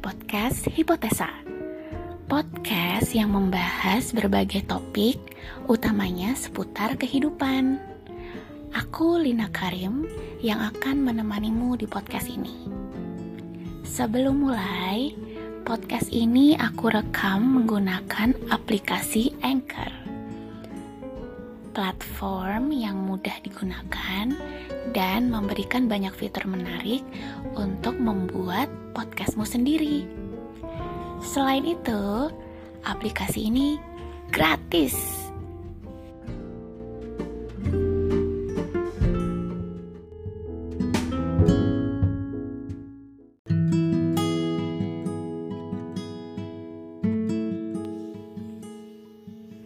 podcast Hipotesa. Podcast yang membahas berbagai topik, utamanya seputar kehidupan. Aku Lina Karim yang akan menemanimu di podcast ini. Sebelum mulai, podcast ini aku rekam menggunakan aplikasi Anchor. Platform yang mudah digunakan dan memberikan banyak fitur menarik untuk membuat podcastmu sendiri. Selain itu, aplikasi ini gratis.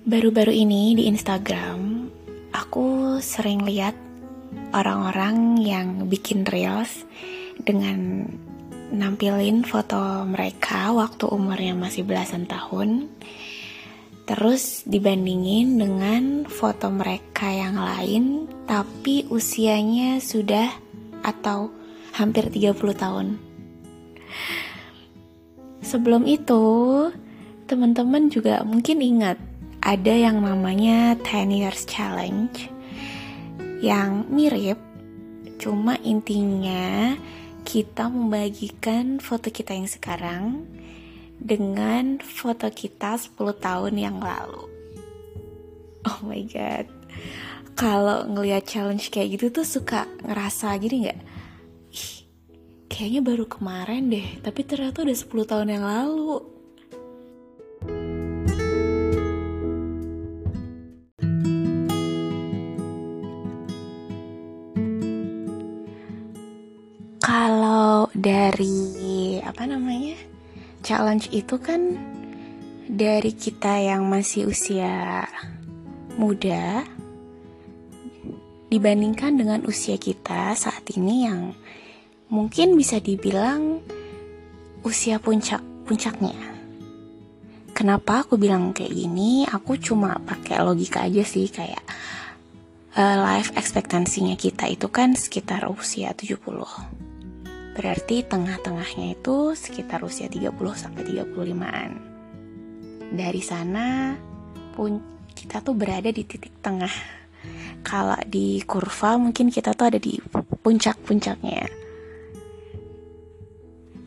Baru-baru ini di Instagram, aku sering lihat orang-orang yang bikin reels dengan nampilin foto mereka waktu umurnya masih belasan tahun. Terus dibandingin dengan foto mereka yang lain tapi usianya sudah atau hampir 30 tahun. Sebelum itu teman-teman juga mungkin ingat ada yang namanya 10 years challenge yang mirip cuma intinya kita membagikan foto kita yang sekarang dengan foto kita 10 tahun yang lalu. Oh my god. Kalau ngelihat challenge kayak gitu tuh suka ngerasa gini nggak? Kayaknya baru kemarin deh, tapi ternyata udah 10 tahun yang lalu. Dari apa namanya challenge itu kan dari kita yang masih usia muda dibandingkan dengan usia kita saat ini yang mungkin bisa dibilang usia puncak puncaknya. Kenapa aku bilang kayak gini? Aku cuma pakai logika aja sih kayak uh, life ekspektansinya kita itu kan sekitar usia 70 Berarti tengah-tengahnya itu sekitar usia 30 sampai 35-an. Dari sana pun kita tuh berada di titik tengah. Kalau di kurva mungkin kita tuh ada di puncak-puncaknya.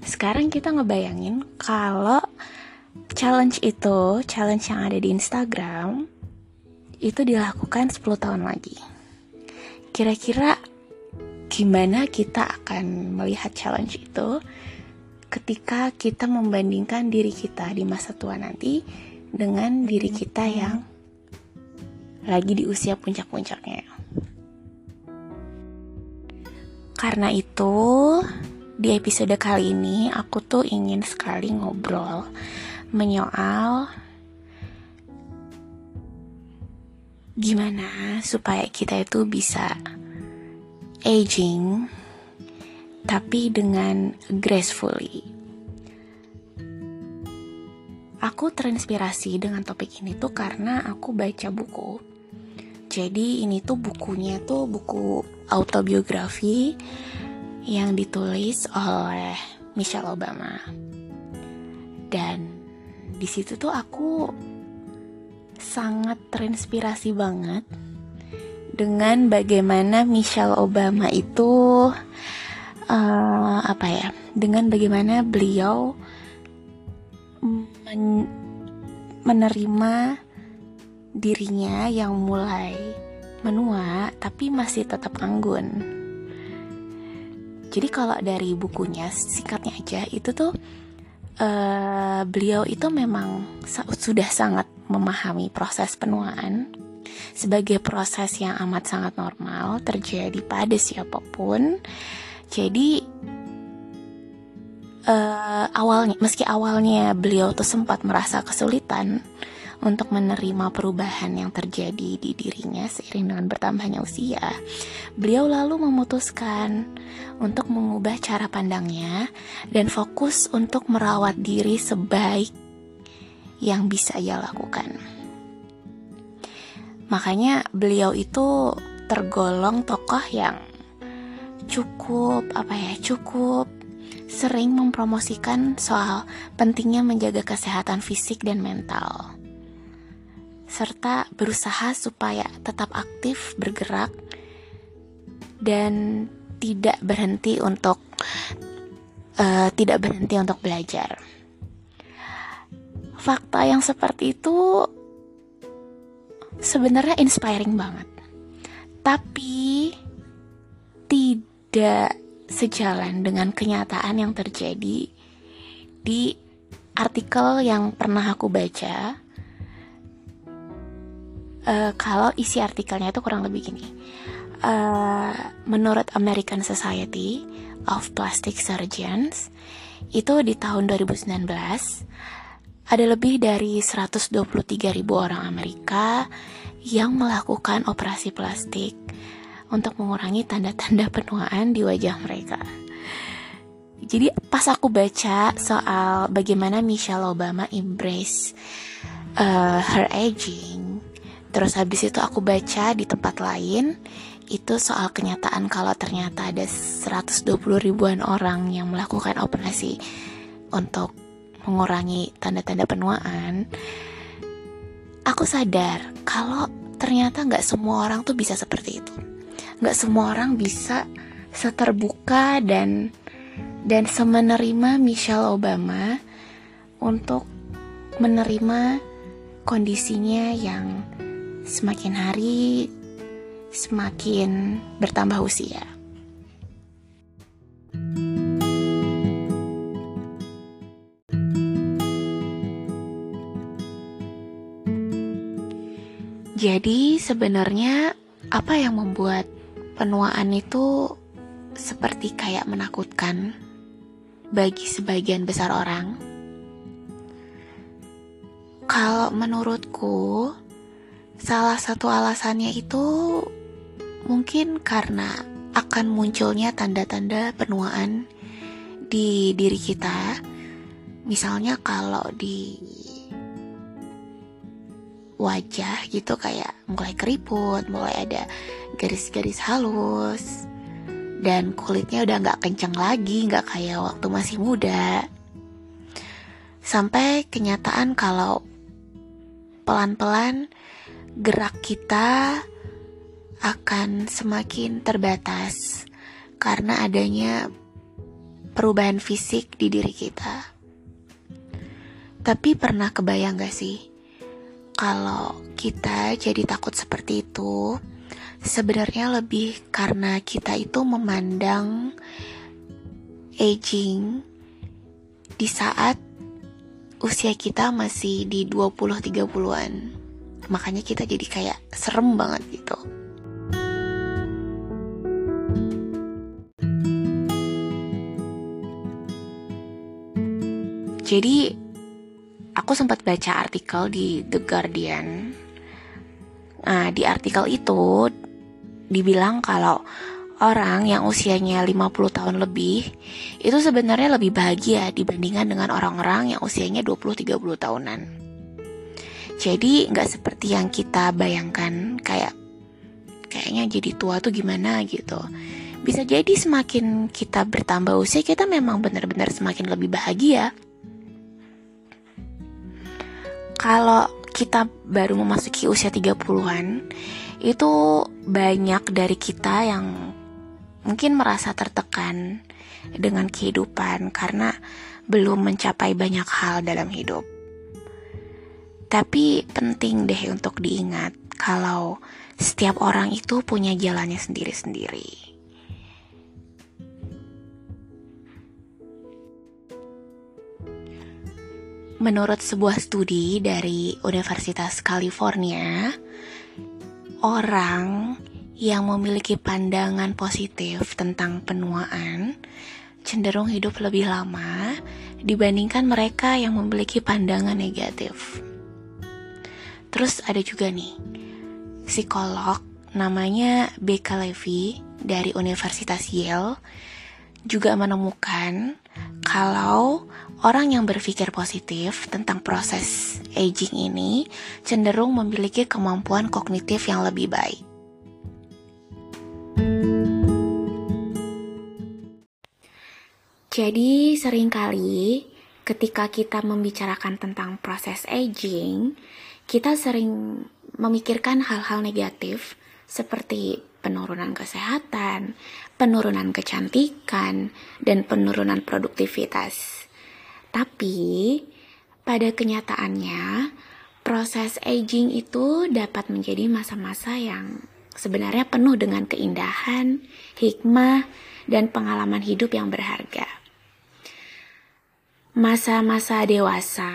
Sekarang kita ngebayangin kalau challenge itu, challenge yang ada di Instagram itu dilakukan 10 tahun lagi. Kira-kira gimana kita akan melihat challenge itu ketika kita membandingkan diri kita di masa tua nanti dengan diri kita yang lagi di usia puncak-puncaknya. Karena itu, di episode kali ini aku tuh ingin sekali ngobrol menyoal gimana supaya kita itu bisa aging tapi dengan gracefully. Aku terinspirasi dengan topik ini tuh karena aku baca buku. Jadi ini tuh bukunya tuh buku autobiografi yang ditulis oleh Michelle Obama. Dan di situ tuh aku sangat terinspirasi banget dengan bagaimana Michelle Obama itu uh, apa ya dengan bagaimana beliau men menerima dirinya yang mulai menua tapi masih tetap anggun. Jadi kalau dari bukunya singkatnya aja itu tuh uh, beliau itu memang sudah sangat memahami proses penuaan sebagai proses yang amat sangat normal terjadi pada siapa pun. Jadi uh, awalnya meski awalnya beliau tuh sempat merasa kesulitan untuk menerima perubahan yang terjadi di dirinya seiring dengan bertambahnya usia, beliau lalu memutuskan untuk mengubah cara pandangnya dan fokus untuk merawat diri sebaik yang bisa ia lakukan. Makanya beliau itu tergolong tokoh yang cukup apa ya, cukup sering mempromosikan soal pentingnya menjaga kesehatan fisik dan mental, serta berusaha supaya tetap aktif bergerak dan tidak berhenti untuk uh, tidak berhenti untuk belajar. Fakta yang seperti itu sebenarnya inspiring banget, tapi tidak sejalan dengan kenyataan yang terjadi di artikel yang pernah aku baca. Uh, kalau isi artikelnya itu kurang lebih gini. Uh, menurut American Society of Plastic Surgeons, itu di tahun 2019 ada lebih dari 123 ribu orang Amerika yang melakukan operasi plastik untuk mengurangi tanda-tanda penuaan di wajah mereka. Jadi pas aku baca soal bagaimana Michelle Obama embrace uh, her aging, terus habis itu aku baca di tempat lain itu soal kenyataan kalau ternyata ada 120 ribuan orang yang melakukan operasi untuk mengurangi tanda-tanda penuaan. Aku sadar kalau ternyata nggak semua orang tuh bisa seperti itu nggak semua orang bisa seterbuka dan dan semenerima Michelle Obama untuk menerima kondisinya yang semakin hari semakin bertambah usia. Jadi sebenarnya apa yang membuat penuaan itu seperti kayak menakutkan bagi sebagian besar orang. Kalau menurutku, salah satu alasannya itu mungkin karena akan munculnya tanda-tanda penuaan di diri kita. Misalnya kalau di wajah gitu kayak mulai keriput, mulai ada garis-garis halus, dan kulitnya udah nggak kencang lagi, nggak kayak waktu masih muda. Sampai kenyataan kalau pelan-pelan gerak kita akan semakin terbatas karena adanya perubahan fisik di diri kita. Tapi pernah kebayang gak sih kalau kita jadi takut seperti itu, sebenarnya lebih karena kita itu memandang aging di saat usia kita masih di 20-30an. Makanya kita jadi kayak serem banget gitu. Jadi aku sempat baca artikel di The Guardian. Nah, di artikel itu dibilang kalau orang yang usianya 50 tahun lebih itu sebenarnya lebih bahagia dibandingkan dengan orang-orang yang usianya 20-30 tahunan. Jadi nggak seperti yang kita bayangkan kayak kayaknya jadi tua tuh gimana gitu. Bisa jadi semakin kita bertambah usia kita memang benar-benar semakin lebih bahagia kalau kita baru memasuki usia 30-an, itu banyak dari kita yang mungkin merasa tertekan dengan kehidupan karena belum mencapai banyak hal dalam hidup. Tapi penting deh untuk diingat kalau setiap orang itu punya jalannya sendiri-sendiri. Menurut sebuah studi dari Universitas California, orang yang memiliki pandangan positif tentang penuaan cenderung hidup lebih lama dibandingkan mereka yang memiliki pandangan negatif. Terus ada juga nih, psikolog namanya Becca Levy dari Universitas Yale juga menemukan kalau Orang yang berpikir positif tentang proses aging ini cenderung memiliki kemampuan kognitif yang lebih baik. Jadi sering kali ketika kita membicarakan tentang proses aging, kita sering memikirkan hal-hal negatif seperti penurunan kesehatan, penurunan kecantikan, dan penurunan produktivitas. Tapi pada kenyataannya, proses aging itu dapat menjadi masa-masa yang sebenarnya penuh dengan keindahan, hikmah, dan pengalaman hidup yang berharga. Masa-masa dewasa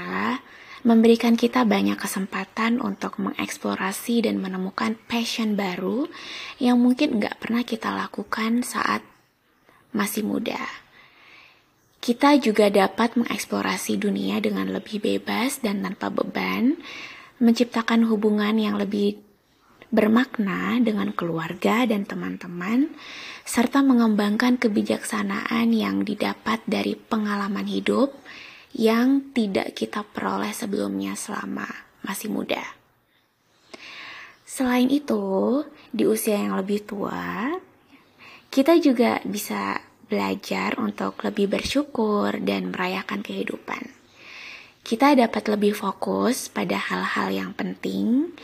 memberikan kita banyak kesempatan untuk mengeksplorasi dan menemukan passion baru yang mungkin nggak pernah kita lakukan saat masih muda. Kita juga dapat mengeksplorasi dunia dengan lebih bebas dan tanpa beban, menciptakan hubungan yang lebih bermakna dengan keluarga dan teman-teman, serta mengembangkan kebijaksanaan yang didapat dari pengalaman hidup yang tidak kita peroleh sebelumnya selama masih muda. Selain itu, di usia yang lebih tua, kita juga bisa belajar untuk lebih bersyukur dan merayakan kehidupan. Kita dapat lebih fokus pada hal-hal yang penting,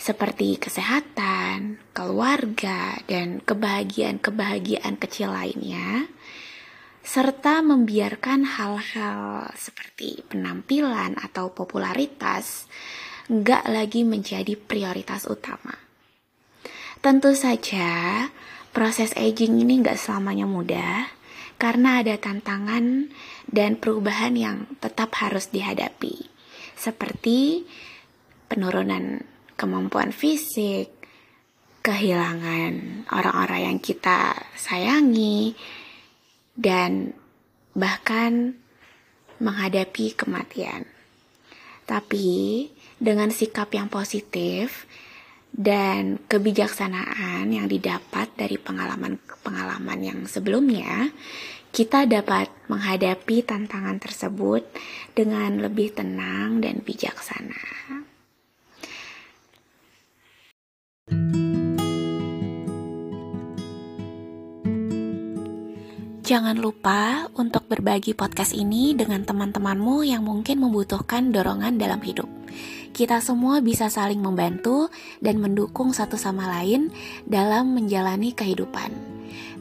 seperti kesehatan, keluarga, dan kebahagiaan-kebahagiaan kecil lainnya serta membiarkan hal-hal seperti penampilan atau popularitas nggak lagi menjadi prioritas utama. Tentu saja, proses aging ini nggak selamanya mudah, karena ada tantangan dan perubahan yang tetap harus dihadapi, seperti penurunan kemampuan fisik, kehilangan orang-orang yang kita sayangi, dan bahkan menghadapi kematian. Tapi dengan sikap yang positif dan kebijaksanaan yang didapat dari pengalaman-pengalaman yang sebelumnya, kita dapat menghadapi tantangan tersebut dengan lebih tenang dan bijaksana. Jangan lupa untuk berbagi podcast ini dengan teman-temanmu yang mungkin membutuhkan dorongan dalam hidup. Kita semua bisa saling membantu dan mendukung satu sama lain dalam menjalani kehidupan.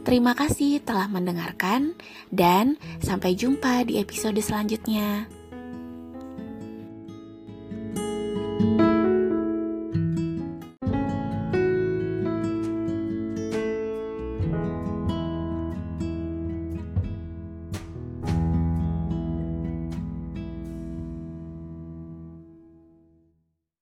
Terima kasih telah mendengarkan, dan sampai jumpa di episode selanjutnya.